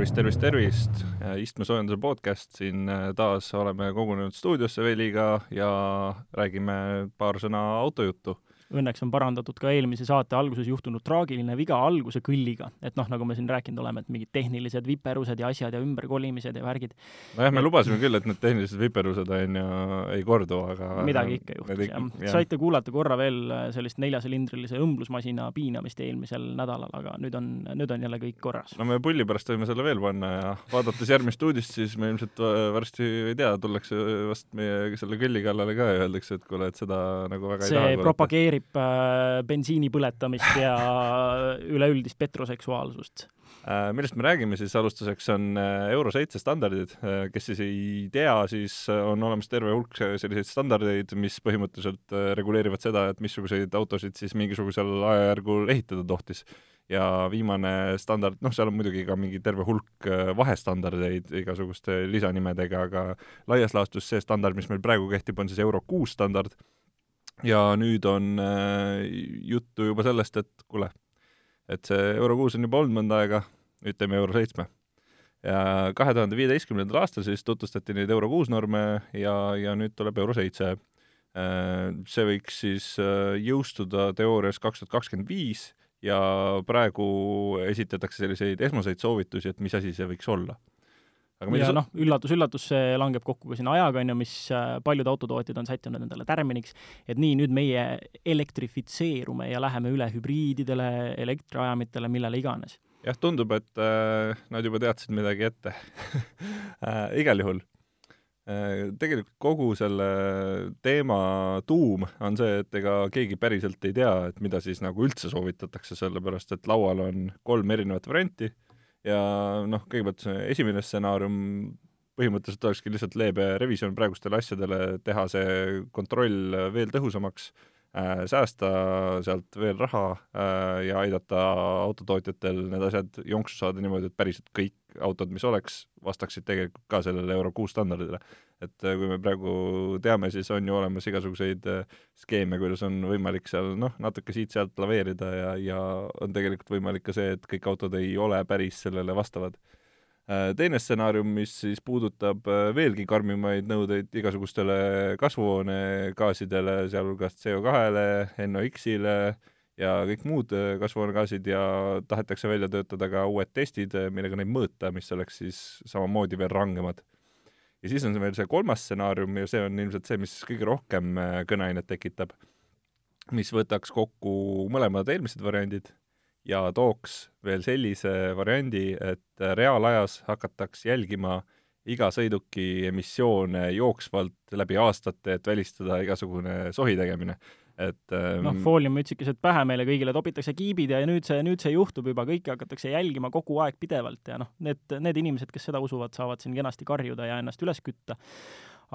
tervist, tervist, tervist! istmesoojenduse podcast, siin äh, taas oleme kogunenud stuudiosse Veliga ja räägime paar sõna autojuttu õnneks on parandatud ka eelmise saate alguses juhtunud traagiline viga alguse kõlliga. et noh, nagu me siin rääkinud oleme, et mingid tehnilised viperused ja asjad ja ümberkolimised ja värgid. nojah, me lubasime küll, et need tehnilised viperused on ju, ei kordu, aga midagi ikka juhtus, jah ja.. saite kuulata korra veel äh, sellist neljasilindrilise õmblusmasina piinamist eelmisel nädalal, aga nüüd on, nüüd on jälle kõik korras. no me pulli pärast võime selle veel panna ja vaadates järgmist uudist, siis me ilmselt äh, varsti, ei tea, tullakse vast meie selle kõlli kallale ka ja öeldakse, et kuule, et seda nagu väga see ei taha. propageerib propageerib äh, bensiini põletamist ja üleüldist petroseksuaalsust äh, millest me räägime siis alustuseks, on äh, Euro seitse standardid. kes siis ei tea, siis on olemas terve hulk selliseid standardeid, mis põhimõtteliselt reguleerivad seda, et missuguseid autosid siis mingisugusel ajajärgul ehitada tohtis. ja viimane standard, noh, seal on muidugi ka mingi terve hulk vahestandardeid igasuguste lisanimedega, aga laias laastus see standard, mis meil praegu kehtib, on siis Euro kuus standard ja nüüd on äh, juttu juba sellest, et kuule, et see Euro kuus on juba olnud mõnda aega, nüüd teeme Euro seitsme. ja kahe tuhande viieteistkümnendal aastal siis tutvustati neid Euro kuus norme ja, ja nüüd tuleb Euro seitse äh,. see võiks siis äh, jõustuda teoorias kaks tuhat kakskümmend viis ja praegu esitatakse selliseid esmaseid soovitusi, et mis asi see võiks olla aga ja noh, üllatus-üllatus, see langeb kokku ka sinna ajaga, on ju, mis äh, paljud autotootjad on sättinud endale tärminiks, et nii, nüüd meie elektrifitseerume ja läheme üle hübriididele, elektriajamitele, millele iganes. jah, tundub, et äh, nad juba teadsid midagi ette. Äh, igal juhul. Äh, tegelikult kogu selle teema tuum on see, et ega keegi päriselt ei tea, et mida siis nagu üldse soovitatakse, sellepärast et laual on kolm erinevat varianti ja noh, kõigepealt see esimene stsenaarium põhimõtteliselt olekski lihtsalt leebe revisjon praegustele asjadele, teha see kontroll veel tõhusamaks säästa sealt veel raha äh, ja aidata autotootjatel need asjad jonksu saada niimoodi, et päriselt kõik autod, mis oleks, vastaksid tegelikult ka sellele Euro kuus standardile et äh, kui me praegu teame, siis on ju olemas igasuguseid äh, skeeme, kuidas on võimalik seal noh, natuke siit-sealt laveerida ja, ja on tegelikult võimalik ka see, et kõik autod ei ole päris sellele vastavad. Äh, teine stsenaarium, mis siis puudutab veelgi karmimaid nõudeid igasugustele kasvuhoonegaasidele, sealhulgas CO2-le, NOx-ile ja kõik muud kasvuhoonegaasid ja tahetakse välja töötada ka uued testid, millega neid mõõta, mis oleks siis samamoodi veel rangemad. Ja siis on veel see kolmas stsenaarium ja see on ilmselt see, mis kõige rohkem äh, kõneainet tekitab, mis võtaks kokku mõlemad eelmised variandid ja tooks veel sellise variandi, et reaalajas hakataks jälgima iga sõiduki emissioone jooksvalt läbi aastate, et välistada igasugune sohi tegemine et ähm, noh, fooliummütsikesed pähe meile kõigile topitakse kiibid ja nüüd see, nüüd see juhtub juba, kõike hakatakse jälgima kogu aeg pidevalt ja noh, need, need inimesed, kes seda usuvad, saavad siin kenasti karjuda ja ennast üles kütta.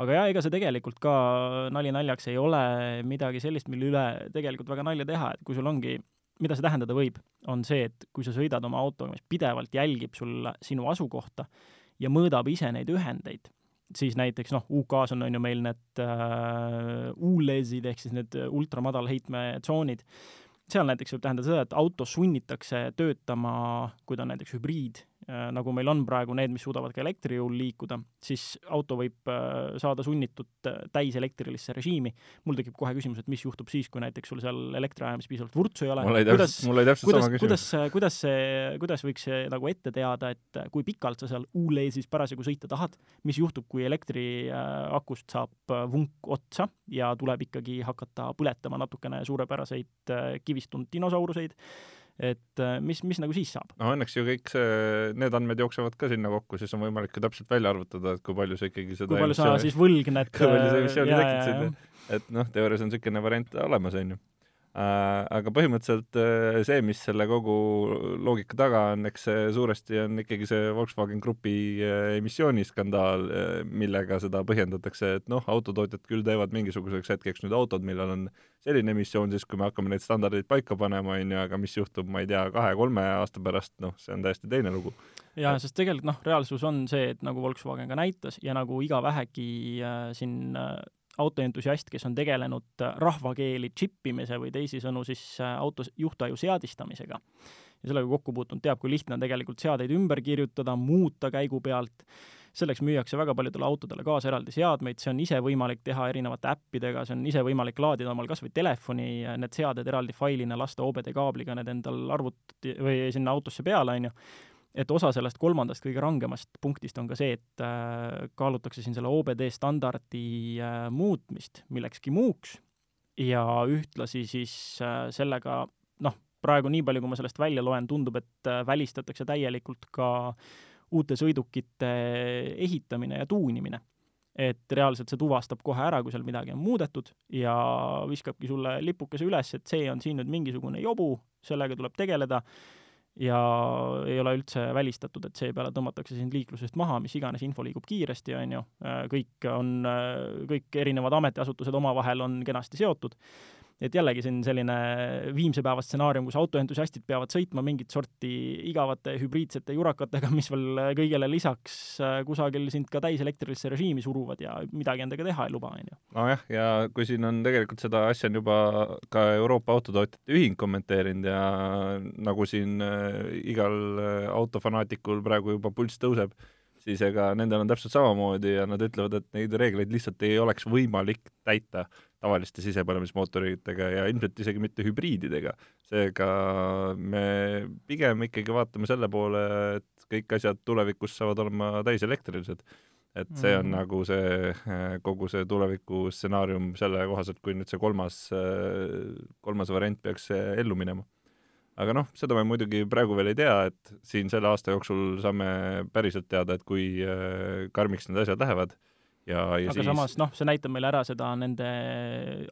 aga jah, ega see tegelikult ka nali naljaks ei ole midagi sellist, mille üle tegelikult väga nalja teha, et kui sul ongi mida see tähendada võib, on see, et kui sa sõidad oma autoga, mis pidevalt jälgib sul sinu asukohta ja mõõdab ise neid ühendeid, siis näiteks noh, UK-s on, on ju meil need äh, ULEZ-id ehk siis need ultramadalheitmetsoonid, seal näiteks võib tähendada seda, et auto sunnitakse töötama, kui ta on näiteks hübriid nagu meil on praegu need, mis suudavad ka elektri jõul liikuda, siis auto võib äh, saada sunnitud äh, täiselektrilisse režiimi. mul tekib kohe küsimus, et mis juhtub siis, kui näiteks sul seal elektriajamis piisavalt vurtsu ei ole. mul oli täpselt, mul oli täpselt kuidas, sama küsimus. kuidas, kuidas see, kuidas võiks see nagu ette teada, et kui pikalt sa seal ULE-sis parasjagu sõita tahad, mis juhtub, kui elektriakust saab vunk otsa ja tuleb ikkagi hakata põletama natukene suurepäraseid kivistunud dinosauruseid et äh, mis, mis nagu siis saab? no õnneks ju kõik see, need andmed jooksevad ka sinna kokku, siis on võimalik ka täpselt välja arvutada, et kui palju sa ikkagi seda kui palju sa siis võlgned kui palju sa emissiooni tekitasid, et noh, teoorias on niisugune variant olemas, on ju. Äh, aga põhimõtteliselt äh, see, mis selle kogu loogika taga on, eks see suuresti on ikkagi see Volkswagen Grupi äh, emissiooniskandaal, millega seda põhjendatakse, et noh, autotootjad küll teevad mingisuguseks hetkeks nüüd autod, millel on selline emissioon, siis kui me hakkame neid standardeid paika panema, on ju, aga mis juhtub, ma ei tea, kahe-kolme aasta pärast, noh, see on täiesti teine lugu. jaa, sest tegelikult noh, reaalsus on see, et nagu Volkswagen ka näitas ja nagu iga vähegi äh, siin äh, autoentusiast, kes on tegelenud rahvakeeli džippimise või teisisõnu siis autos juhtaju seadistamisega. Ja sellega kokku puutunud, teab, kui lihtne on tegelikult seadeid ümber kirjutada, muuta käigu pealt. Selleks müüakse väga paljudele autodele kaasa eraldi seadmeid, see on ise võimalik teha erinevate äppidega, see on ise võimalik laadida omal kas või telefoni, need seaded eraldi failina lasta OBD kaabliga need endal arvuti või sinna autosse peale, on ju, et osa sellest kolmandast kõige rangemast punktist on ka see, et äh, kaalutakse siin selle OBD standardi äh, muutmist millekski muuks ja ühtlasi siis äh, sellega noh, praegu nii palju, kui ma sellest välja loen, tundub, et välistatakse täielikult ka uute sõidukite ehitamine ja tuunimine. et reaalselt see tuvastab kohe ära, kui seal midagi on muudetud ja viskabki sulle lipukese üles, et see on siin nüüd mingisugune jobu, sellega tuleb tegeleda ja ei ole üldse välistatud, et seepeale tõmmatakse sind liiklusest maha, mis iganes info liigub kiiresti, on ju, kõik on, kõik erinevad ametiasutused omavahel on kenasti seotud et jällegi siin selline viimse päeva stsenaarium, kus autoentusiastid peavad sõitma mingit sorti igavate hübriidsete jurakatega, mis veel kõigele lisaks äh, kusagil sind ka täiselektrilisse režiimi suruvad ja midagi endaga teha ei luba, on ju. nojah, ja kui siin on tegelikult seda asja on juba ka Euroopa Autotootjate Ühing kommenteerinud ja nagu siin äh, igal äh, autofanaatikul praegu juba pulss tõuseb, siis ega nendel on täpselt samamoodi ja nad ütlevad, et neid reegleid lihtsalt ei oleks võimalik täita tavaliste sisepõlemismootoritega ja ilmselt isegi mitte hübriididega. seega me pigem ikkagi vaatame selle poole, et kõik asjad tulevikus saavad olema täiselektrilised. et see on mm. nagu see, kogu see tuleviku stsenaarium selle kohaselt, kui nüüd see kolmas, kolmas variant peaks ellu minema aga noh, seda me muidugi praegu veel ei tea, et siin selle aasta jooksul saame päriselt teada, et kui karmiks need asjad lähevad ja, ja aga siis... samas noh, see näitab meile ära seda nende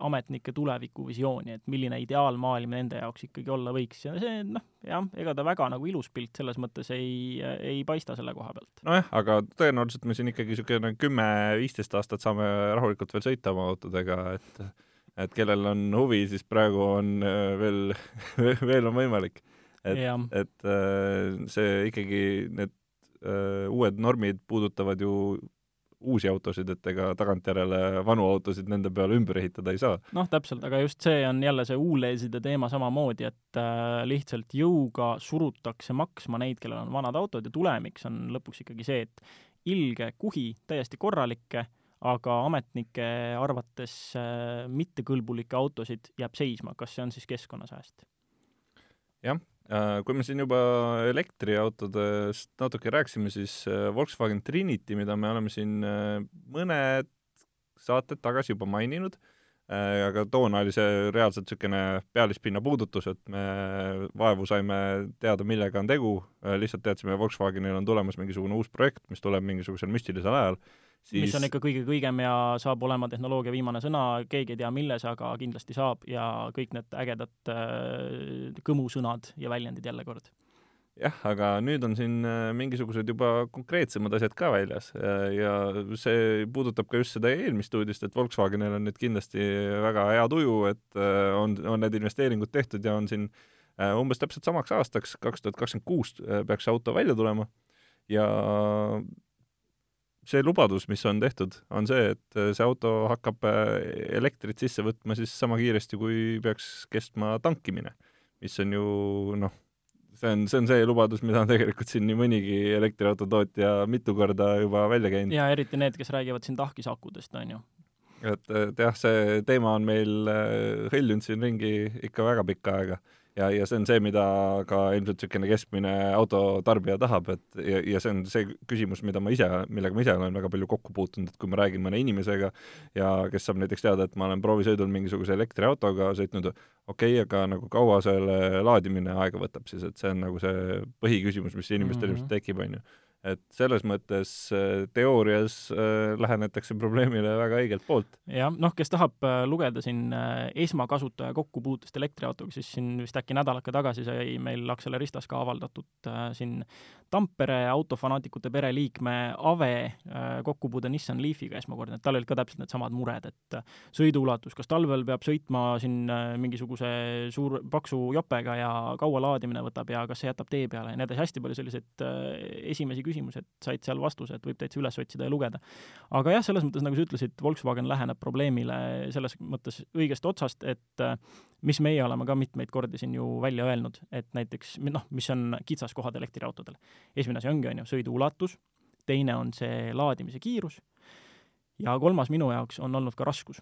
ametnike tulevikuvisiooni, et milline ideaalmaailm nende jaoks ikkagi olla võiks ja see noh, jah, ega ta väga nagu ilus pilt selles mõttes ei, ei paista selle koha pealt. nojah, aga tõenäoliselt me siin ikkagi niisugune kümme-viisteist aastat saame rahulikult veel sõita oma autodega, et et kellel on huvi, siis praegu on äh, veel veel on võimalik. et, et äh, see ikkagi, need äh, uued normid puudutavad ju uusi autosid, et ega tagantjärele vanu autosid nende peale ümber ehitada ei saa. noh, täpselt, aga just see on jälle see ULEZ-ide teema samamoodi, et äh, lihtsalt jõuga surutakse maksma neid, kellel on vanad autod ja tulemiks on lõpuks ikkagi see, et ilge kuhi, täiesti korralikke, aga ametnike arvates äh, mittekõlbulikke autosid jääb seisma, kas see on siis keskkonnasääst? jah, kui me siin juba elektriautodest natuke rääkisime, siis äh, Volkswagen Trinity, mida me oleme siin äh, mõned saated tagasi juba maininud, aga toona oli see reaalselt niisugune pealispinna puudutus, et me vaevu saime teada, millega on tegu, lihtsalt teadsime, Volkswagenil on tulemas mingisugune uus projekt, mis tuleb mingisugusel müstilisel ajal siis mis on ikka kõige kõigem ja saab olema tehnoloogia viimane sõna, keegi ei tea, milles, aga kindlasti saab ja kõik need ägedad äh, kõmusõnad ja väljendid jälle kord. jah, aga nüüd on siin äh, mingisugused juba konkreetsemad asjad ka väljas ja see puudutab ka just seda eelmist uudist, et Volkswagenil on nüüd kindlasti väga hea tuju, et äh, on, on need investeeringud tehtud ja on siin äh, umbes täpselt samaks aastaks, kaks tuhat kakskümmend kuus peaks auto välja tulema ja see lubadus, mis on tehtud, on see, et äh, see auto hakkab äh, elektrit sisse võtma siis sama kiiresti, kui peaks kestma tankimine, mis on ju noh, see on, see on see lubadus, mida on tegelikult siin nii mõnigi elektriauto tootja mitu korda juba välja käinud. jaa, eriti need, kes räägivad siin tahkisakudest, on ju. et, et jah, see teema on meil äh, hõljunud siin ringi ikka väga pikka aega ja, ja see on see, mida ka ilmselt niisugune keskmine autotarbija tahab, et ja, ja see on see küsimus, mida ma ise, millega ma ise olen väga palju kokku puutunud, et kui ma räägin mõne inimesega ja kes saab näiteks teada, et ma olen proovisõidul mingisuguse elektriautoga sõitnud, okei okay,, aga nagu kaua selle laadimine aega võtab siis, et see on nagu see põhiküsimus, mis inimestel mm -hmm. ilmselt tekib, on ju et selles mõttes äh, teoorias äh, lähenetakse probleemile väga õigelt poolt. jah, noh, kes tahab äh, lugeda siin esmakasutaja kokkupuutest elektriautoga, siis siin vist äkki nädalake tagasi sai meil Acceleristas ka avaldatud siin Tampere autofanaatikute pereliikme Ave kokkupuude Nissan Leafiga esmakordne, et tal olid ka täpselt needsamad mured, et sõiduulatus, kas talvel peab sõitma siin mingisuguse suur paksu jopega ja kaua laadimine võtab ja kas see jätab tee peale ja nii edasi, hästi palju selliseid esimesi küsimusi küsimus, et said seal vastuse, et võib täitsa üles otsida ja lugeda. aga jah, selles mõttes, nagu sa ütlesid, Volkswagen läheneb probleemile selles mõttes õigest otsast, et äh, mis meie oleme ka mitmeid kordi siin ju välja öelnud, et näiteks noh, mis on kitsaskohad elektriautodel. esimene asi ongi, on ju, sõidu ulatus, teine on see laadimise kiirus ja kolmas minu jaoks on olnud ka raskus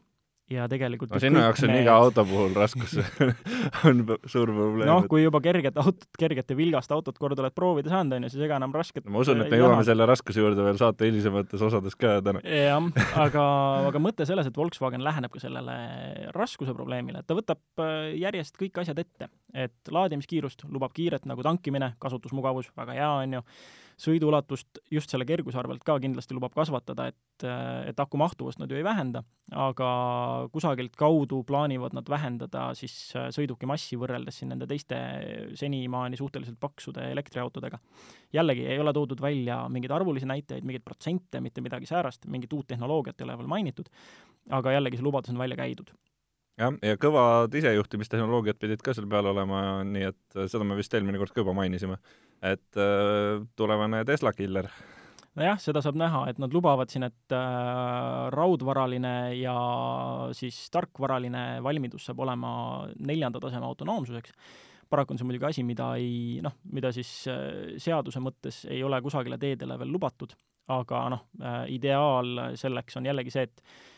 ja tegelikult no sinu jaoks on need... iga auto puhul raskus on suur probleem. noh, kui juba kerget autot, kerget ja vilgast autot kord oled proovida saanud, on ju, siis ega enam rasket no, ma usun, et me jõuame selle raskuse juurde veel saate hilisemates osades ka täna. jah, aga, aga mõte selles, et Volkswagen läheneb ka sellele raskuse probleemile, et ta võtab äh, järjest kõik asjad ette, et laadimiskiirust lubab kiiret nagu tankimine, kasutusmugavus, väga hea, on ju sõiduulatust just selle kerguse arvelt ka kindlasti lubab kasvatada, et, et aku mahtuvust nad ju ei vähenda, aga kusagilt kaudu plaanivad nad vähendada siis sõiduki massi võrreldes siin nende teiste senimaani suhteliselt paksude elektriautodega. jällegi ei ole toodud välja mingeid arvulisi näitajaid, mingeid protsente, mitte midagi säärast, mingit uut tehnoloogiat ei ole veel mainitud, aga jällegi see lubadus on välja käidud jah, ja kõvad isejuhtimistehnoloogiad pidid ka seal peal olema, nii et seda me vist eelmine kord ka juba mainisime et äh, tulevane Tesla killer. nojah, seda saab näha, et nad lubavad siin, et äh, raudvaraline ja siis tarkvaraline valmidus saab olema neljanda taseme autonoomsuseks. paraku on see muidugi asi, mida ei noh, mida siis äh, seaduse mõttes ei ole kusagile teedele veel lubatud, aga noh äh,, ideaal selleks on jällegi see, et Äh,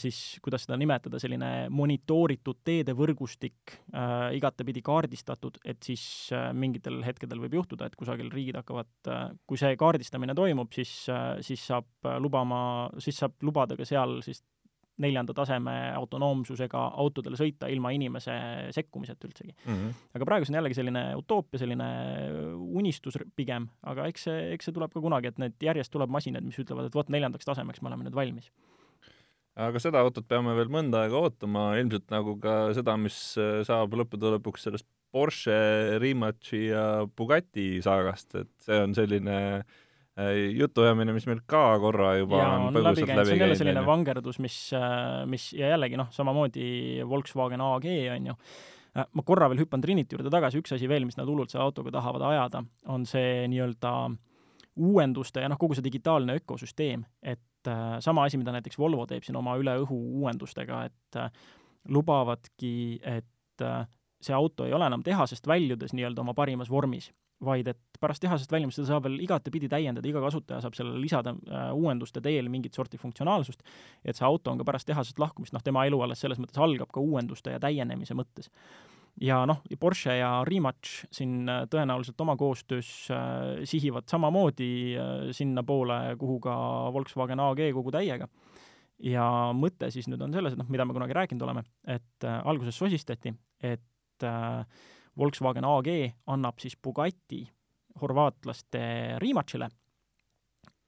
siis kuidas seda nimetada, selline monitooritud teedevõrgustik äh,, igatepidi kaardistatud, et siis äh, mingitel hetkedel võib juhtuda, et kusagil riigid hakkavad äh,, kui see kaardistamine toimub, siis äh,, siis saab äh, lubama, siis saab lubada ka seal siis neljanda taseme autonoomsusega autodele sõita ilma inimese sekkumiseta üldsegi mm. -hmm. aga praegu see on jällegi selline utoopia, selline unistus pigem, aga eks see, eks see tuleb ka kunagi, et need järjest tuleb masinaid, mis ütlevad, et vot neljandaks tasemeks me oleme nüüd valmis aga seda autot peame veel mõnda aega ootama, ilmselt nagu ka seda, mis äh, saab lõppude lõpuks sellest Porsche, Rimachi ja Bugatti saagast, et see on selline äh, jutuajamine, mis meil ka korra juba ja, on põgusalt läbi käinud. see on jälle selline vangerdus, mis, äh, mis ja jällegi noh, samamoodi Volkswagen AG on ju, ma korra veel hüppan Trinity juurde tagasi, üks asi veel, mis nad hullult selle autoga tahavad ajada, on see nii-öelda uuenduste ja noh, kogu see digitaalne ökosüsteem, et äh, sama asi, mida näiteks Volvo teeb siin oma üle õhu uuendustega, et äh, lubavadki, et äh, see auto ei ole enam tehasest väljudes nii-öelda oma parimas vormis, vaid et pärast tehasest väljumist seda saab veel igatepidi täiendada, iga kasutaja saab sellele lisada äh, uuenduste teel mingit sorti funktsionaalsust, et see auto on ka pärast tehasest lahkumist, noh, tema elu alles selles mõttes algab ka uuenduste ja täienemise mõttes ja noh, Porsche ja Rimac siin äh, tõenäoliselt oma koostöös äh, sihivad samamoodi äh, sinnapoole, kuhu ka Volkswagen AG kogu täiega. ja mõte siis nüüd on selles, et noh, mida me kunagi rääkinud oleme, et äh, alguses sosistati, et äh, Volkswagen AG annab siis Bugatti horvaatlaste Rimacile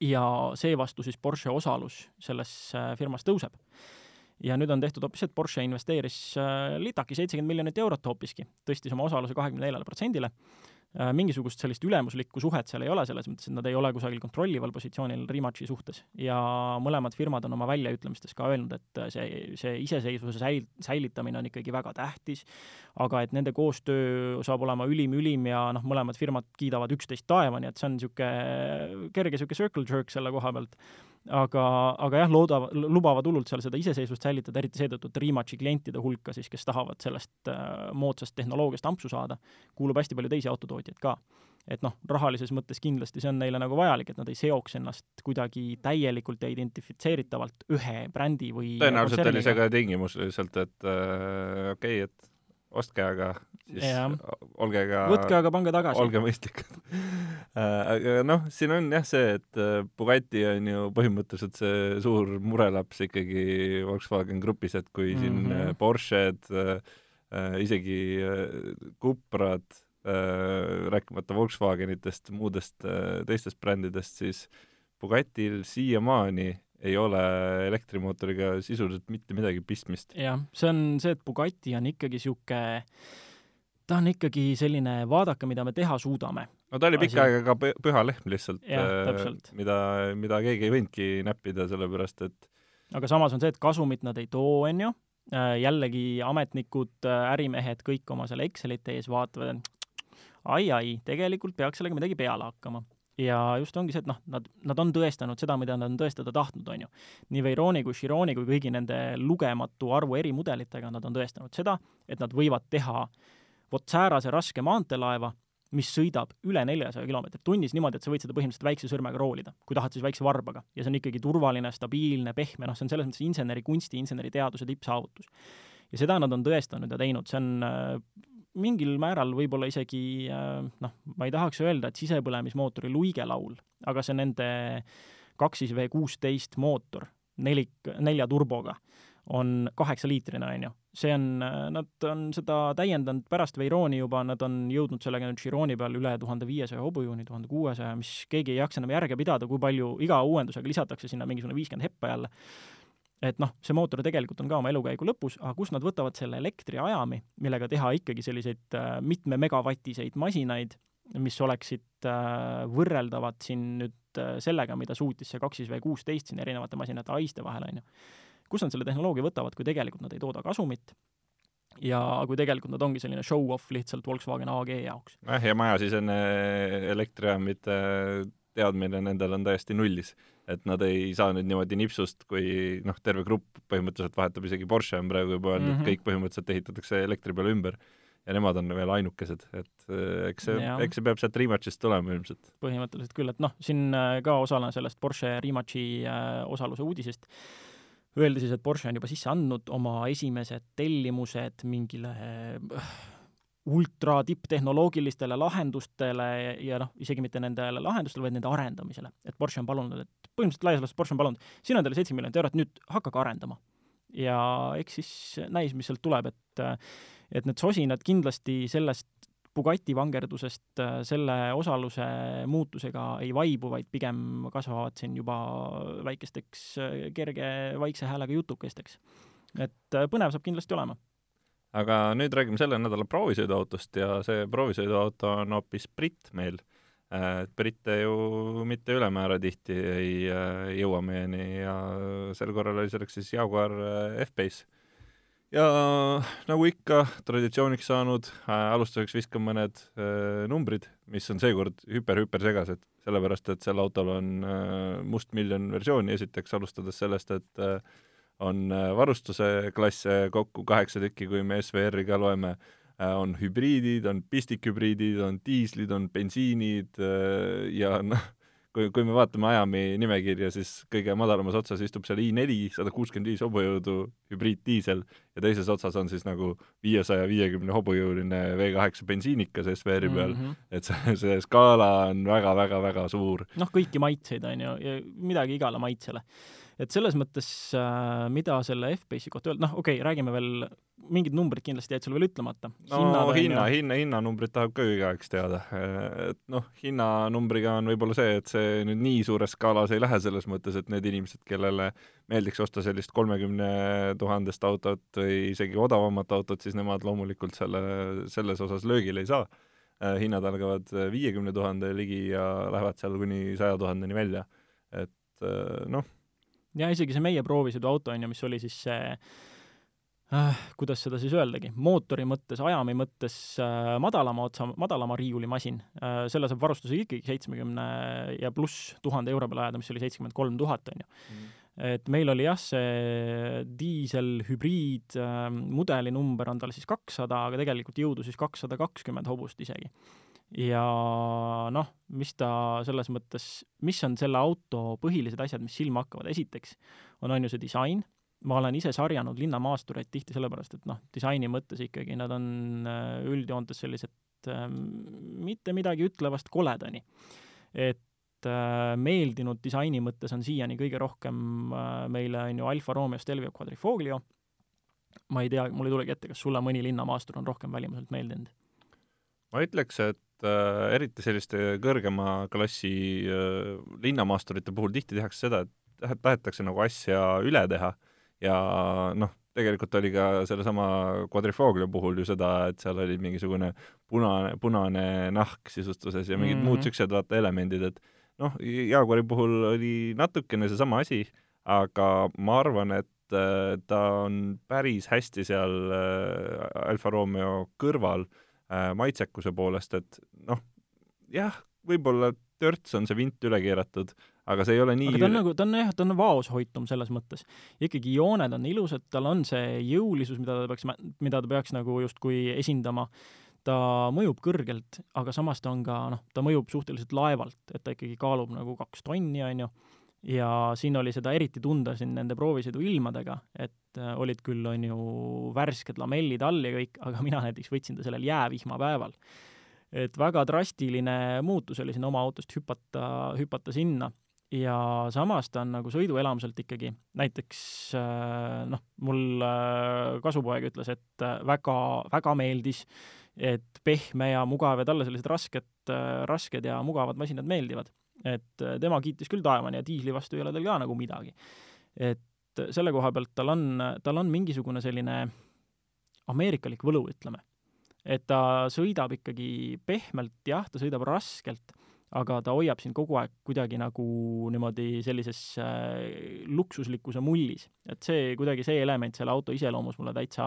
ja seevastu siis Porsche osalus selles äh, firmas tõuseb ja nüüd on tehtud hoopis, et Porsche investeeris äh, litaki seitsekümmend miljonit eurot hoopiski, tõstis oma osaluse kahekümne neljale protsendile. Äh, mingisugust sellist ülemuslikku suhet seal ei ole, selles mõttes, et nad ei ole kusagil kontrollival positsioonil Rimachi suhtes. ja mõlemad firmad on oma väljaütlemistes ka öelnud, et see, see iseseisvuse säil-, säilitamine on ikkagi väga tähtis, aga et nende koostöö saab olema ülim-ülim ja noh, mõlemad firmad kiidavad üksteist taevani, et see on niisugune kerge niisugune circle jerk selle koha pealt aga, aga jah, loodavad, lubavad hullult seal seda iseseisvust säilitada, eriti seetõttu, et Rimachi klientide hulka siis, kes tahavad sellest äh, moodsast tehnoloogiast ampsu saada, kuulub hästi palju teisi autotootjaid tootjaid ka. et noh, rahalises mõttes kindlasti see on neile nagu vajalik, et nad ei seoks ennast kuidagi täielikult ja identifitseeritavalt ühe brändi või tõenäoliselt oli see ka tingimus lihtsalt, et äh, okei okay,, et ostke, aga siis ja. olge ka võtke, aga pange tagasi. olge mõistlikud äh, aga noh, siin on jah see, et äh, Bugatti on ju põhimõtteliselt see suur murelaps ikkagi Volkswagen Grupis, et kui mm -hmm. siin. Porsche'd äh, isegi Cuprad äh, rääkimata Volkswagenitest, muudest äh, teistest brändidest, siis Bugatil siiamaani ei ole elektrimootoriga sisuliselt mitte midagi pistmist. jah, see on see, et Bugatti on ikkagi niisugune ta on ikkagi selline, vaadake, mida me teha suudame. no ta oli pikka aega ka püha lehm lihtsalt, äh, mida, mida keegi ei võinudki näppida, sellepärast et aga samas on see, et kasumit nad ei too, on ju, äh, jällegi ametnikud, äh, ärimehed kõik oma selle Excelite ees vaatavad, et ai-ai, tegelikult peaks sellega midagi peale hakkama. Ja just ongi see, et noh, nad, nad on tõestanud seda, mida nad on tõestada tahtnud, on ju. nii Veyroni kui Chironi kui kõigi nende lugematu arvu erimudelitega nad on tõestanud seda, et nad võivad teha vot säärase raske maanteelaeva, mis sõidab üle neljasaja kilomeetrit tunnis niimoodi, et sa võid seda põhimõtteliselt väikse sõrmega roolida, kui tahad, siis väikse varbaga. ja see on ikkagi turvaline, stabiilne, pehme, noh, see on selles mõttes insenerikunsti, inseneriteaduse tippsaavutus. ja seda nad on tõestanud ja teinud, see on äh, mingil määral võib-olla isegi äh, noh, ma ei tahaks öelda, et sisepõlemismootori luigelaul, aga see nende kaksis V kuusteist mootor, nelik, nelja turboga, on kaheksaliitrine, on ju. see on, nad on seda täiendanud pärast Veyroni juba, nad on jõudnud sellega nüüd Chironi peal üle tuhande viiesaja hobujõuni, tuhande kuuesaja, mis keegi ei jaksa enam järge pidada, kui palju iga uuendusega lisatakse sinna mingisugune viiskümmend heppa jälle et noh, see mootor tegelikult on ka oma elukäigu lõpus, aga kust nad võtavad selle elektriajami, millega teha ikkagi selliseid äh, mitme megavatiseid masinaid, mis oleksid äh, võrreldavad siin nüüd äh, sellega, mida suutis see kaks siis V kuusteist siin erinevate masinate haiste vahel, on ju. kust nad selle tehnoloogia võtavad, kui tegelikult nad ei tooda kasumit ja kui tegelikult nad ongi selline show-off lihtsalt Volkswagen AG jaoks. jah, ja majasisene elektrijaamide teadmine nendel on täiesti nullis. Et nad ei saa nüüd niimoodi nipsust, kui noh, terve grupp põhimõtteliselt vahetab, isegi Porsche on praegu juba öelnud mm, -hmm. et kõik põhimõtteliselt ehitatakse elektri peale ümber. Ja nemad on veel ainukesed, et äh, eks see, eks see peab sealt Rematchist tulema ilmselt. põhimõtteliselt küll, et noh, siin äh, ka osana sellest Porsche Rematchi äh, osaluse uudisest. Öeldi siis, et Porsche on juba sisse andnud oma esimesed tellimused mingile ultra tipptehnoloogilistele lahendustele ja noh, isegi mitte nendele lahendustele, vaid nende arendamisele. et Porsche on palunud, et põhimõtteliselt laias laastus Porsche on palunud, siin on teile seitse miljonit eurot, nüüd hakake arendama. ja eks siis näis, mis sealt tuleb, et et need sosinad kindlasti sellest Bugatti vangerdusest selle osaluse muutusega ei vaibu, vaid pigem kasvavad siin juba väikesteks kerge vaikse häälega jutukesteks. et põnev saab kindlasti olema aga nüüd räägime selle nädala proovisõiduautost ja see proovisõiduauto on hoopis britt meil. äh, britte ju mitte ülemäära tihti ei äh, jõua meieni ja sel korral oli selleks siis Jaguar äh, F-Pace. ja nagu ikka traditsiooniks saanud, alustuseks viskan mõned numbrid, mis on seekord hüper-hüper segased, sellepärast et sel autol on mustmiljon versiooni, esiteks alustades sellest, et on äh, varustuse klasse kokku kaheksa tükki, kui me SVR-i ka loeme, äh, on hübriidid, on pistikhübriidid, on diislid, on bensiinid äh, ja noh, kui, kui me vaatame ajami nimekirja, siis kõige madalamas otsas istub seal i4, sada kuuskümmend viis hobujõudu hübriiddiisel ja teises otsas on siis nagu viiesaja viiekümne hobujõuline V8 bensiinikas SVR-i peal mm, -hmm. et see, see skaala on väga-väga-väga suur. noh, kõiki maitseid, on ju, ja midagi igale maitsele et selles mõttes äh,, mida selle F-Base'i kohta öelda, noh, okei okay,, räägime veel, mingid numbrid kindlasti jäid sul veel ütlemata. no Hinnad, hinna, hinna, hinnanumbrit tahab ka igaüks teada. et noh, hinnanumbriga on võib-olla see, et see nüüd nii suures skaalas ei lähe selles mõttes, et need inimesed, kellele meeldiks osta sellist kolmekümne tuhandest autot või isegi odavamat autot, siis nemad loomulikult selle, selles osas löögile ei saa. Äh, hinnad algavad viiekümne tuhande ligi ja lähevad seal kuni saja tuhandeni välja. et äh, noh ja isegi see meie proovisõiduauto, on ju, mis oli siis see äh, kuidas seda siis öeldagi, mootori mõttes, ajami mõttes äh, madalama otsa, madalama riiulimasin. Äh,, selle saab varustuse ikkagi seitsmekümne ja pluss tuhande euro peale ajada, mis oli seitsekümmend kolm tuhat, on ju. Mm. et meil oli jah, see diiselhübriid äh, mudelinumber on tal siis kakssada, aga tegelikult jõudu siis kakssada kakskümmend hobust isegi ja noh, mis ta selles mõttes, mis on selle auto põhilised asjad, mis silma hakkavad, esiteks on, on ju see disain, ma olen ise sarjanud linnamaastureid tihti sellepärast, et noh, disaini mõttes ikkagi nad on äh, üldjoontes sellised äh, mitte midagi ütlevast koledani. et äh, meeldinud disaini mõttes on siiani kõige rohkem äh, meile, on ju, Alfa Romeo Stelvio Quadrifoglio, ma ei tea, mul ei tulegi ette, kas sulle mõni linnamaastur on rohkem välimuselt meeldinud? ma ütleks, et äh, eriti selliste kõrgema klassi äh, linnamaasturite puhul tihti tehakse seda, et tahetakse nagu asja üle teha ja noh, tegelikult oli ka sellesama Quadrifoglio puhul ju seda, et seal oli mingisugune punane, punane nahk sisustuses ja mingid mm -hmm. muud niisugused vaata elemendid, et noh, Jaguari puhul oli natukene seesama asi, aga ma arvan, et äh, ta on päris hästi seal äh, Alfa Romeo kõrval äh, maitsekuse poolest, et noh, jah, võib-olla törts on see vint üle keeratud, aga see ei ole nii aga ta on nagu, ta on jah, ta on vaoshoitum selles mõttes. ikkagi jooned on ilusad, tal on see jõulisus, mida ta peaks, mida ta peaks nagu justkui esindama, ta mõjub kõrgelt, aga samas ta on ka noh, ta mõjub suhteliselt laevalt, et ta ikkagi kaalub nagu kaks tonni, on ju, ja siin oli seda eriti tunda siin nende proovisõidu ilmadega, et äh, olid küll, on ju, värsked lamellid all ja kõik, aga mina näiteks võtsin ta sellel jäävihmapäeval. et väga drastiline muutus oli siin oma autost hüpata, hüpata sinna ja samas ta on nagu sõiduelamuselt ikkagi, näiteks äh, noh, mul äh, kasupoeg ütles, et väga, väga meeldis, et pehme ja mugav ja talle sellised rasked, rasked ja mugavad masinad meeldivad et äh, tema kiitis küll taevani ja diisli vastu ei ole tal ka nagu midagi. et selle koha pealt tal on, tal on mingisugune selline ameerikalik võlu, ütleme. et ta sõidab ikkagi pehmelt, jah, ta sõidab raskelt, aga ta hoiab sind kogu aeg kuidagi nagu niimoodi sellises äh, luksuslikkuse mullis. et see, kuidagi see element selle auto iseloomus mulle täitsa,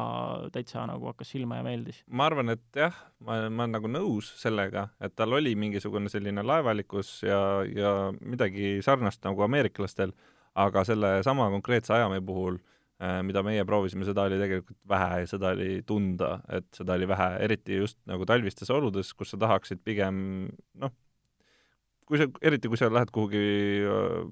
täitsa nagu hakkas silma ja meeldis. ma arvan, et jah, ma, ma olen nagu nõus sellega, et tal oli mingisugune selline laevalikkus ja, ja midagi sarnast nagu ameeriklastel, aga sellesama konkreetse ajamehe puhul äh, mida meie proovisime, seda oli tegelikult vähe ja seda oli tunda, et seda oli vähe, eriti just nagu talvistes oludes, kus sa tahaksid pigem noh, kui sa, eriti kui sa lähed kuhugi äh,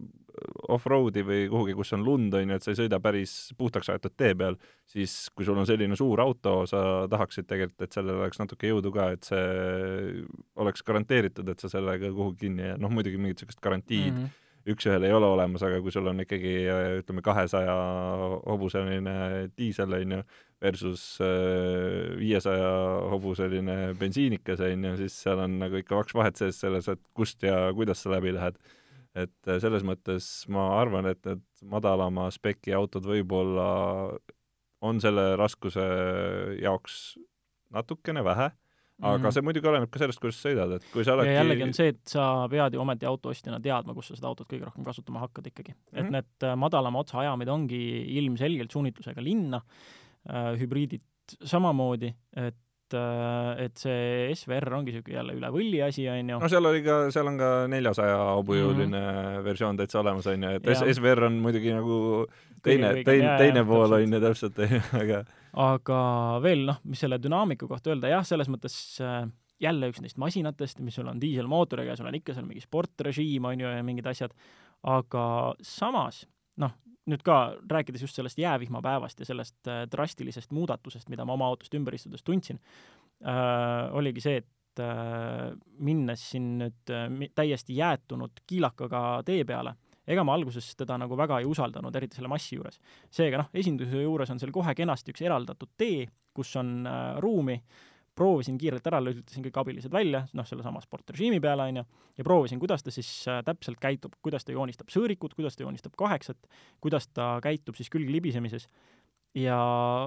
off-road'i või kuhugi, kus on lund, on ju, et sa ei sõida päris puhtaks aetud tee peal, siis kui sul on selline suur auto, sa tahaksid tegelikult, et sellel oleks natuke jõudu ka, et see oleks garanteeritud, et sa sellega kuhugi kinni jää, noh muidugi mingit niisugust garantiid mm -hmm üks-ühele ei ole olemas, aga kui sul on ikkagi ütleme, kahesaja hobuseline diisel, on ju, versus äh, viiesaja hobuseline bensiinikas, on ju, siis seal on nagu ikka kaks vahet sees selles, et kust ja kuidas sa läbi lähed. et äh, selles mõttes ma arvan, et need madalama speki autod võib-olla on selle raskuse jaoks natukene vähe aga mm -hmm. see muidugi oleneb ka sellest, kuidas sa sõidad, et kui sa oledki ja jällegi on see, et sa pead ju ometi autoostjana teadma, kus sa seda autot kõige rohkem kasutama hakkad ikkagi. et mm -hmm. need äh, madalama otsa ajamid ongi ilmselgelt suunitlusega linna äh,, hübriidid samamoodi, et äh, et see SVR ongi niisugune jälle üle võlli asi, on ju. no seal oli ka, seal on ka neljasaja hobujõuline mm -hmm. versioon täitsa olemas, on ju, et ja. SVR on muidugi nagu teine, teine, teine pool on ju täpselt, aga aga veel noh, mis selle dünaamiku kohta öelda, jah, selles mõttes äh, jälle üks neist masinatest, mis sul on diiselmootoriga ja sul on ikka seal mingi sportrežiim, on ju, ja mingid asjad, aga samas noh, nüüd ka rääkides just sellest jäävihmapäevast ja sellest äh, drastilisest muudatusest, mida ma oma autost ümber istudes tundsin äh,, oligi see, et äh, minnes siin nüüd äh, täiesti jäätunud kiilakaga tee peale ega ma alguses teda nagu väga ei usaldanud, eriti selle massi juures. seega noh, esinduse juures on seal kohe kenasti üks eraldatud tee, kus on äh, ruumi, proovisin kiirelt ära, lülitasin kõik abilised välja, noh, sellesama sportrežiimi peale, on ju, ja proovisin, kuidas ta siis äh, täpselt käitub, kuidas ta joonistab sõõrikut, kuidas ta joonistab kaheksat, kuidas ta käitub siis külglibisemises ja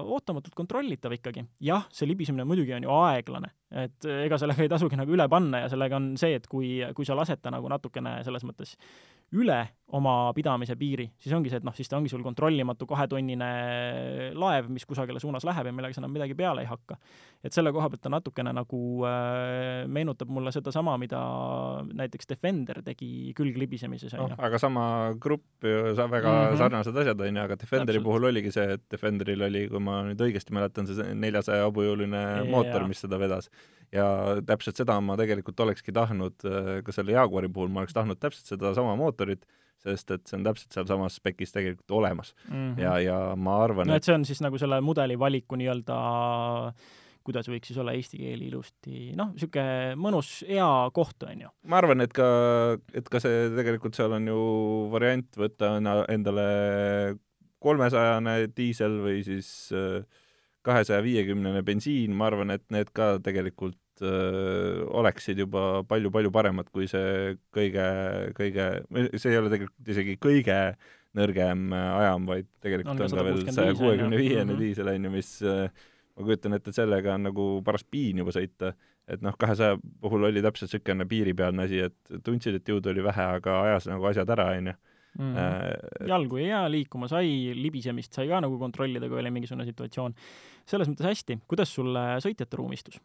ootamatult kontrollitav ikkagi. jah, see libisemine muidugi on ju aeglane, et ega sellega ei tasugi nagu üle panna ja sellega on see, et kui, kui sa lased ta nagu natukene selles mõttes üle oma pidamise piiri, siis ongi see, et noh, siis ta ongi sul kontrollimatu kahetonnine laev, mis kusagile suunas läheb ja millega sa enam midagi peale ei hakka. et selle koha pealt ta natukene nagu äh, meenutab mulle sedasama, mida näiteks Defender tegi külglibisemises, on ju. aga sama grupp ju, sa väga mm -hmm. sarnased asjad, on ju, aga Defenderi Täpselt. puhul oligi see, et Defenderil oli, kui ma nüüd õigesti mäletan, see neljasaja hobujõuline mootor, mis seda vedas ja täpselt seda ma tegelikult olekski tahtnud äh, ka selle Jaguari puhul, ma oleks tahtnud täpselt sedasama mootorit, sest et see on täpselt sealsamas spekis tegelikult olemas mm. -hmm. ja, ja ma arvan, no et see on siis nagu selle mudeli valiku nii-öelda kuidas võiks siis olla eesti keel ilusti, noh, niisugune mõnus hea koht, on ju. ma arvan, et ka, et ka see tegelikult seal on ju variant võtta endale kolmesajane diisel või siis kahesaja viiekümnene bensiin, ma arvan, et need ka tegelikult öö, oleksid juba palju-palju paremad kui see kõige, kõige, see ei ole tegelikult isegi kõige nõrgem ajam, vaid tegelikult on, on ka veel saja kuuekümne viiene mhm. diisel, on ju, mis ma kujutan ette, et sellega on nagu paras piin juba sõita. et noh, kahesaja puhul oli täpselt niisugune piiripealne asi, et tundsid, et jõudu oli vähe, aga ajas nagu asjad ära, on ju mm. -hmm. jalgu jäi hea, liikuma sai, libisemist sai ka nagu kontrollida, kui oli mingisugune situatsioon. selles mõttes hästi, kuidas sulle sõitjate ruum istus?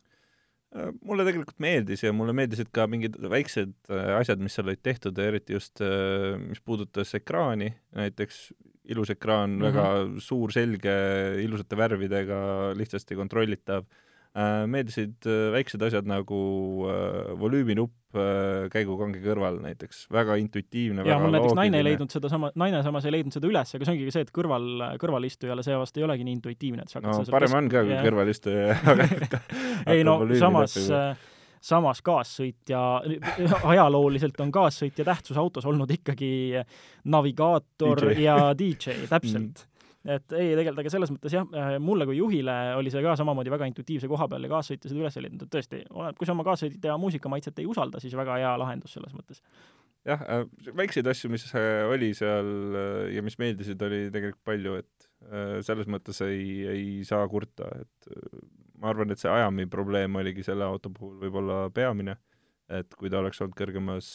Äh, mulle tegelikult meeldis ja mulle meeldisid ka mingid väiksed äh, asjad, mis seal olid tehtud eriti just, äh, mis puudutas ekraani, näiteks ilus ekraan mm, -hmm. väga suur, selge, ilusate värvidega, lihtsasti kontrollitav meeldisid äh, väiksed asjad nagu äh, volüüminupp käigukangi kõrval näiteks, väga intuitiivne, ja mul näiteks naine ei leidnud seda sama, naine samas ei leidnud seda üles, aga see ongi see, et kõrval, kõrvalistujale see vast ei olegi nii intuitiivne, et sa hakkad no parem on ka, kui kõrvalistuja ei no samas samas kaassõitja, ajalooliselt on kaassõitja tähtsus autos olnud ikkagi navigaator ja DJ, täpselt. Mm et ei, tegelikult aga selles mõttes jah, äh, mulle kui juhile oli see ka samamoodi väga intuitiivse koha peal ja kaassõitja seda üles leidnud, et tõesti, kui sa oma kaassõitja muusikamaitset ei usalda, siis väga hea lahendus selles mõttes. jah äh,, väikseid asju, mis äh, oli seal ja mis meeldisid, oli tegelikult palju, et selles mõttes ei, ei saa kurta, et ma arvan, et see ajami probleem oligi selle auto puhul võib-olla peamine, et kui ta oleks olnud kõrgemas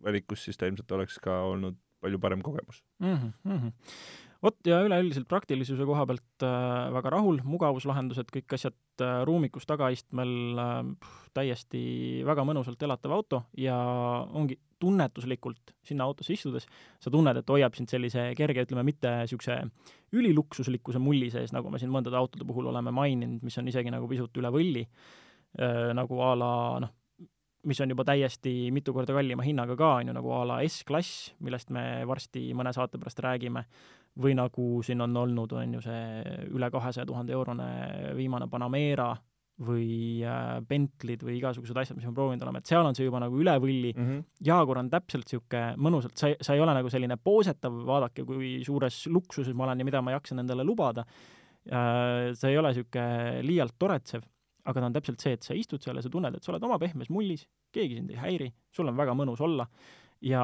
valikus, siis ta ilmselt oleks ka olnud palju parem kogemus mm. -hmm vot, ja üleüldiselt praktilisuse koha pealt äh, väga rahul, mugavuslahendused, kõik asjad äh, ruumikus tagaistmel äh,, täiesti väga mõnusalt elatav auto ja ongi tunnetuslikult sinna autosse istudes, sa tunned, et hoiab sind sellise kerge, ütleme, mitte niisuguse üliluksuslikkuse mulli sees, nagu me siin mõndade autode puhul oleme maininud, mis on isegi nagu pisut üle võlli äh,, nagu a la noh, mis on juba täiesti mitu korda kallima hinnaga ka, on ju, nagu a la S-klass, millest me varsti mõne saate pärast räägime, või nagu siin on olnud, on ju see üle kahesaja tuhande eurone viimane Panamera või äh, Bentley'd või igasugused asjad, mis me proovinud oleme, et seal on see juba nagu üle võlli mm. -hmm. Jaguar on täpselt niisugune mõnusalt, sa ei, sa ei ole nagu selline poosetav, vaadake, kui suures luksuses ma olen ja mida ma jaksan endale lubada äh,, see ei ole niisugune liialt toretsev, aga ta on täpselt see, et sa istud seal ja sa tunned, et sa oled oma pehmes mullis, keegi sind ei häiri, sul on väga mõnus olla. Ja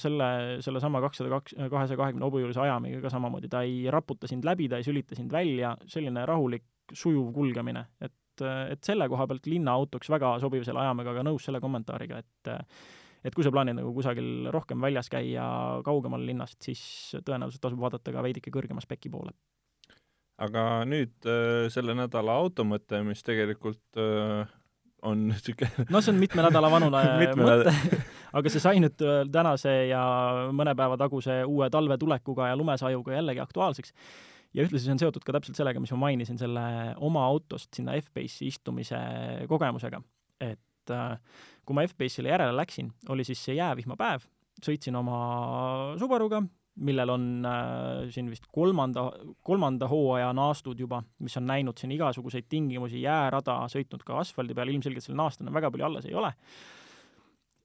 selle, sellesama kakssada kaks, kahesaja kahekümne hobujulise ajamiga ka samamoodi, ta ei raputa sind läbi, ta ei sülita sind välja, selline rahulik, sujuv kulgemine, et, et selle koha pealt linnaautoks väga sobiv selle ajamiga, aga nõus selle kommentaariga, et et kui sa plaanid nagu kusagil rohkem väljas käia kaugemal linnast, siis tõenäoliselt tasub vaadata ka veidike kõrgema speki poole aga nüüd äh, selle nädala auto mõte, mis tegelikult äh, on niisugune no see on mitme nädala vanune mõte aga see sai nüüd äh, tänase ja mõne päeva taguse uue talve tulekuga ja lumesajuga jällegi aktuaalseks. ja ühtlasi see on seotud ka täpselt sellega, mis ma mainisin, selle oma autost sinna F-Base'i istumise kogemusega. et kui ma F-Base'ile järele läksin, oli siis see jäävihmapäev, sõitsin oma Subaruga, millel on äh, siin vist kolmanda, kolmanda hooaja naastud juba, mis on näinud siin igasuguseid tingimusi, jäärada, sõitnud ka asfaldi peal, ilmselgelt sellel naastul väga palju alles ei ole.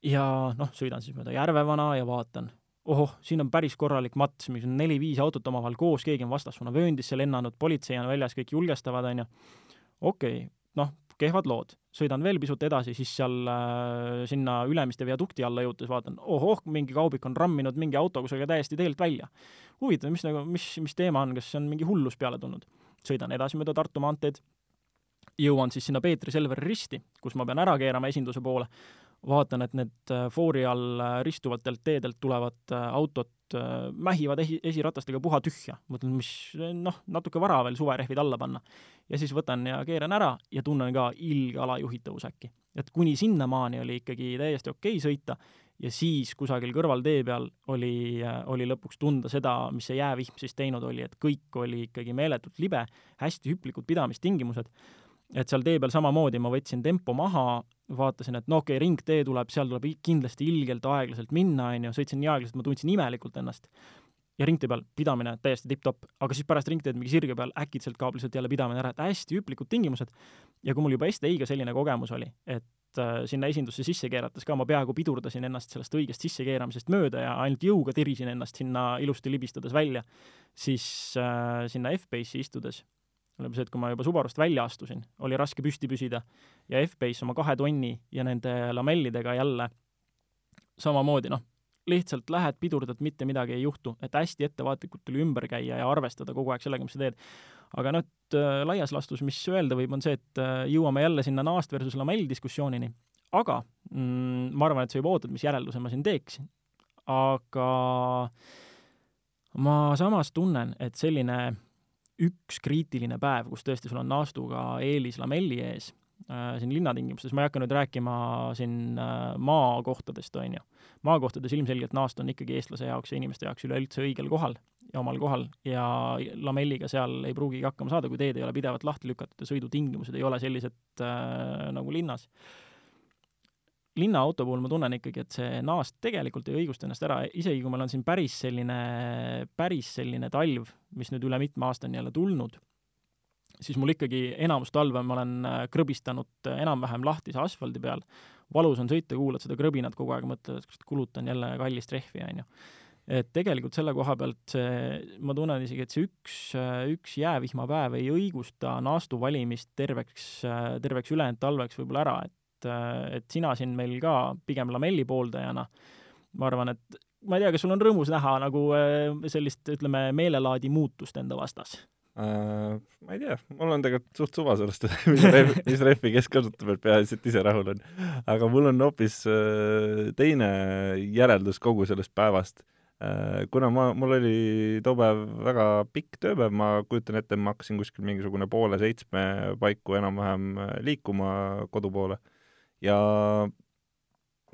ja noh, sõidan siis mööda Järvevana ja vaatan, ohoh, siin on päris korralik mats, mis on neli-viis autot omavahel koos, keegi on vastassuunavööndisse lennanud, politsei on väljas, kõik julgestavad, on ju. okei okay,, noh, kehvad lood. sõidan veel pisut edasi, siis seal äh, sinna Ülemiste viadukti alla jõudes vaatan, ohoh, mingi kaubik on ramminud mingi auto kusagil täiesti teelt välja. huvitav, mis nagu, mis, mis teema on, kas on mingi hullus peale tulnud? sõidan edasi mööda Tartu maanteed, jõuan siis sinna Peetri Selveri risti, kus ma pean ära keerama esinduse poole, vaatan, et need äh, foori all äh, ristuvatelt teedelt tulevad äh, autod mähivad esi, esiratastega puha tühja. mõtlen, mis noh, natuke vara veel suverehvid alla panna. ja siis võtan ja keeran ära ja tunnen ka ilge alajuhitavus äkki. et kuni sinnamaani oli ikkagi täiesti okei okay sõita ja siis kusagil kõrvaltee peal oli, oli lõpuks tunda seda, mis see jäävihm siis teinud oli, et kõik oli ikkagi meeletult libe, hästi hüplikud pidamistingimused et seal tee peal samamoodi ma võtsin tempo maha, vaatasin, et no okei okay,, ringtee tuleb, seal tuleb kindlasti ilgelt aeglaselt minna, on ju, sõitsin nii aeglaselt, ma tundsin imelikult ennast. ja ringtee peal pidamine täiesti tipp-topp, aga siis pärast ringteed mingi sirge peal äkitselt kaob lihtsalt jälle pidamine ära, et hästi hüplikud tingimused. ja kui mul juba STI-ga selline kogemus oli, et äh, sinna esindusse sisse keerates ka ma peaaegu pidurdasin ennast sellest õigest sissekeeramisest mööda ja ainult jõuga tirisin ennast sinna ilusti libistades välja, siis äh, sinna F-Base'i istudes oleme see, et kui ma juba Subarust välja astusin, oli raske püsti püsida ja F-Base oma kahe tonni ja nende lamellidega jälle samamoodi, noh, lihtsalt lähed, pidurdad, mitte midagi ei juhtu, et hästi ettevaatlikult tuli ümber käia ja arvestada kogu aeg sellega, mis sa teed. aga noh, et äh, laias laastus, mis öelda võib, on see, et äh, jõuame jälle sinna naast versus lamell diskussioonini, aga mm, ma arvan, et sa juba ootad, mis järelduse ma siin teeksin. aga ma samas tunnen, et selline üks kriitiline päev, kus tõesti sul on naastuga eelis lamelli ees, äh, siin linnatingimustes, ma ei hakka nüüd rääkima siin äh, maakohtadest, on ju. maakohtades ilmselgelt naast on ikkagi eestlase jaoks ja inimeste jaoks üleüldse õigel kohal ja omal kohal ja lamelliga seal ei pruugigi hakkama saada, kui teed ei ole pidevalt lahti lükatud ja sõidutingimused ei ole sellised äh, nagu linnas linnaauto puhul ma tunnen ikkagi, et see naast tegelikult ei õigusta ennast ära, isegi kui meil on siin päris selline, päris selline talv, mis nüüd üle mitme aasta on jälle tulnud, siis mul ikkagi enamus talve ma olen äh, krõbistanud äh, enam-vähem lahtise asfaldi peal, valus on sõita, kuulad seda krõbinat kogu aeg, mõtled, et kulutan jälle kallist rehvi, on ju. et tegelikult selle koha pealt see, ma tunnen isegi, et see üks, äh, üks jäävihmapäev ei õigusta naastu valimist terveks, terveks ülejäänud talveks võib-olla ära, et et, et sina siin meil ka pigem lamelli pooldajana, ma arvan, et ma ei tea, kas sul on rõõmus näha nagu äh, sellist, ütleme, meelelaadi muutust enda vastas äh,? Ma ei tea, mul on tegelikult suht suva sellest, mis rehvi, mis rehvi kes kasutab, et peaasi, et ise rahul on. aga mul on hoopis äh, teine järeldus kogu sellest päevast äh, kuna ma, mul oli too päev väga pikk tööpäev, ma kujutan ette, ma hakkasin kuskil mingisugune poole seitsme paiku enam-vähem liikuma kodu poole ja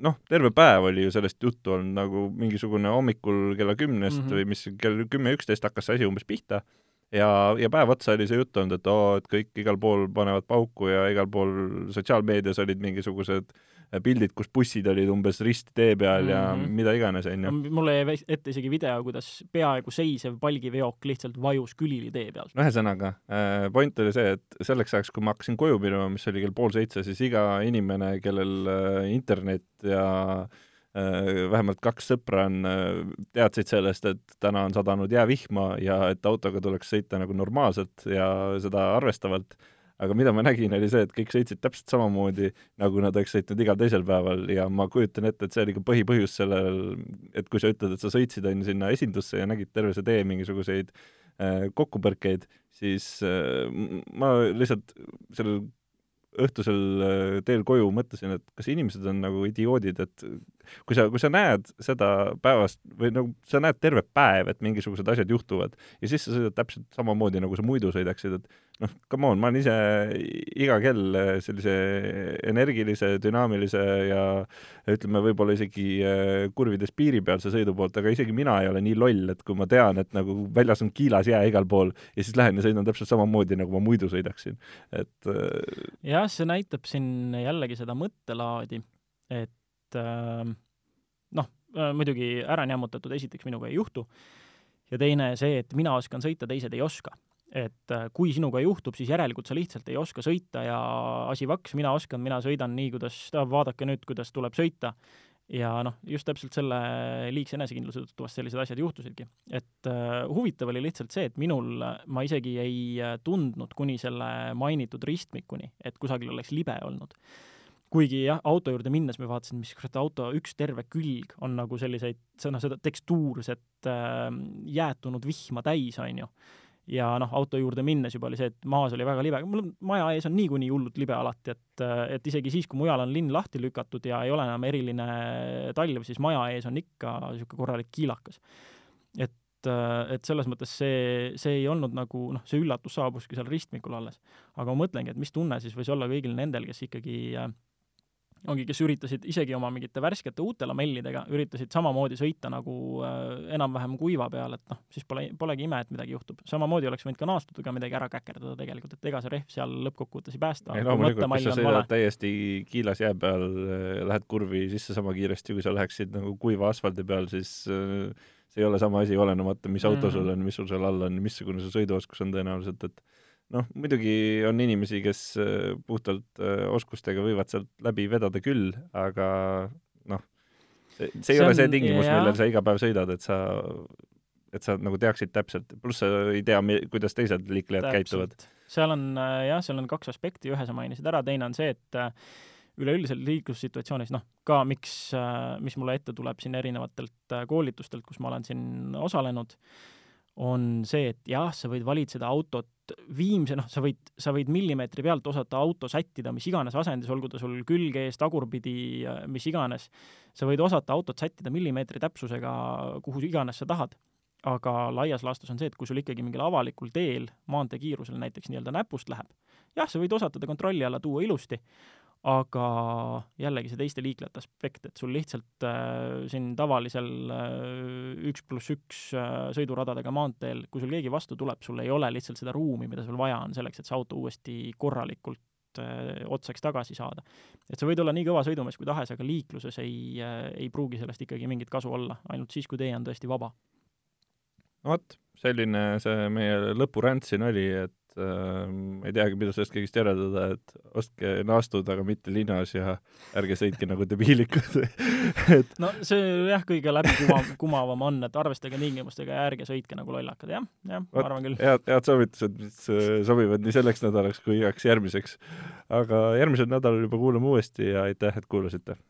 noh, terve päev oli ju sellest juttu olnud, nagu mingisugune hommikul kella kümnest mm -hmm. või mis kell kümme, üksteist hakkas see asi umbes pihta ja, ja päev otsa oli see jutt olnud, et oo, et kõik igal pool panevad pauku ja igal pool sotsiaalmeedias olid mingisugused äh, pildid, kus bussid olid umbes risttee peal ja mm -hmm. mida iganes, onju. mulle jäi ette isegi video, kuidas peaaegu seisev palgiveok lihtsalt vajus külili tee peal. ühesõnaga, äh, point oli see, et selleks ajaks, kui ma hakkasin koju minema, mis oli kell pool seitse, siis iga inimene, kellel äh, internet ja äh, vähemalt kaks sõpra on, teadsid sellest, et täna on sadanud jäävihma ja et autoga tuleks sõita nagu normaalselt ja seda arvestavalt aga mida ma nägin, oli see, et kõik sõitsid täpselt samamoodi, nagu nad oleks sõitnud igal teisel päeval. Ja ma kujutan ette, et see oli ka põhipõhjus sellel, et kui sa ütled, et sa sõitsid, on ju, sinna esindusse ja nägid terve see tee mingisuguseid äh, kokkupõrkeid, siis äh, ma lihtsalt sellel õhtusel äh, teel koju mõtlesin, et kas inimesed on nagu idioodid, et kui sa, kui sa näed seda päevast või nagu sa näed terve päev, et mingisugused asjad juhtuvad ja siis sa sõidad täpselt samamoodi, nagu sa muidu sõidaksid, et noh, come on, ma olen ise iga kell sellise energilise, dünaamilise ja ütleme, võib-olla isegi äh, kurvides piiripealse sõidu poolt, aga isegi mina ei ole nii loll, et kui ma tean, et nagu väljas on kiilas jää igal pool ja siis lähen ja sõidan täpselt samamoodi, nagu ma muidu sõidaksin, et äh, jah, see näitab siin jällegi seda mõttelaadi, et äh, noh, muidugi ära nämmutatud esiteks minuga ei juhtu ja teine see, et mina oskan sõita, teised ei oska et äh, kui sinuga juhtub, siis järelikult sa lihtsalt ei oska sõita ja asi vaks, mina oskan, mina sõidan nii, kuidas, vaadake nüüd, kuidas tuleb sõita. ja noh, just täpselt selle liigse enesekindluse tõttu vast sellised asjad juhtusidki. et huvitav oli lihtsalt see, et minul, ma isegi ei äh, tundnud kuni selle mainitud ristmikuni, et kusagil oleks libe olnud kuigi jah, auto juurde minnes me vaatasime, mis kurat, auto üks terve külg on nagu selliseid, noh, seda tekstuurset äh, jäätunud vihma täis, on ju ja noh, auto juurde minnes juba oli see, et maas oli väga libe, mul maja ees on niikuinii hullult libe alati, et, et isegi siis, kui mujal on linn lahti lükatud ja ei ole enam eriline talv, siis maja ees on ikka niisugune korralik kiilakas. et, et selles mõttes see, see ei olnud nagu noh, see üllatus saabuski seal ristmikul alles. aga ma mõtlengi, et mis tunne siis võis olla kõigil nendel, kes ikkagi äh, ongi, kes üritasid isegi oma mingite värskete uute lamellidega, üritasid samamoodi sõita nagu äh, enam-vähem kuiva peal, et noh, siis pole, polegi ime, et midagi juhtub. samamoodi oleks võinud ka naastudega midagi ära käkerdada tegelikult, et ega see rehv seal lõppkokkuvõttes ei päästa. ei loomulikult, kui sa sõidad täiesti kiilas jää peal, äh, lähed kurvi sisse sama kiiresti, kui sa läheksid nagu kuiva asfaldi peal, siis äh, see ei ole sama asi, olenemata, mis auto mm -hmm. sul on, mis sul seal all on, missugune su sõiduoskus on tõenäoliselt, et noh, muidugi on inimesi, kes äh, puhtalt äh, oskustega võivad sealt läbi vedada küll, aga noh, see, see ei see ole see tingimus, millel sa iga päev sõidad, et sa, et sa nagu teaksid täpselt, pluss sa ei tea, kuidas teised liiklejad käituvad. seal on äh, jah, seal on kaks aspekti, ühe sa mainisid ära, teine on see, et üleüldiselt liiklussituatsioonis, noh, ka miks, mis mulle ette tuleb siin erinevatelt koolitustelt, kus ma olen siin osalenud, on see, et jah, sa võid valitseda autot viimse, noh, sa võid, sa võid millimeetri pealt osata auto sättida mis iganes asendis, olgu ta sul külge ees, tagurpidi, mis iganes. sa võid osata autot sättida millimeetri täpsusega kuhu iganes sa tahad. aga laias laastus on see, et kui sul ikkagi mingil avalikul teel maanteekiirusel näiteks nii-öelda näpust läheb, jah, sa võid osata ta kontrolli alla tuua ilusti, aga jällegi see teiste liiklejate aspekt, et sul lihtsalt äh, siin tavalisel äh, üks pluss üks äh, sõiduradadega maanteel, kui sul keegi vastu tuleb, sul ei ole lihtsalt seda ruumi, mida sul vaja on selleks, et see auto uuesti korralikult äh, otsaks tagasi saada. et sa võid olla nii kõva sõidumees kui tahes, aga liikluses ei äh,, ei pruugi sellest ikkagi mingit kasu olla, ainult siis, kui tee on tõesti vaba. vot, selline see meie lõpurant siin oli, et äh, ma ei teagi, mida sellest kõigest järeldada, et ostke naastud, aga mitte linnas ja ärge sõitke nagu debiilikud et no see jah, kõige läbikumav, kumavam on, et arvestage tingimustega ja ärge sõitke nagu lollakad, jah, jah, ma arvan küll. head, head soovitused, mis äh, sobivad nii selleks nädalaks kui igaks järgmiseks. aga järgmisel nädalal juba kuulame uuesti ja aitäh, et kuulasite!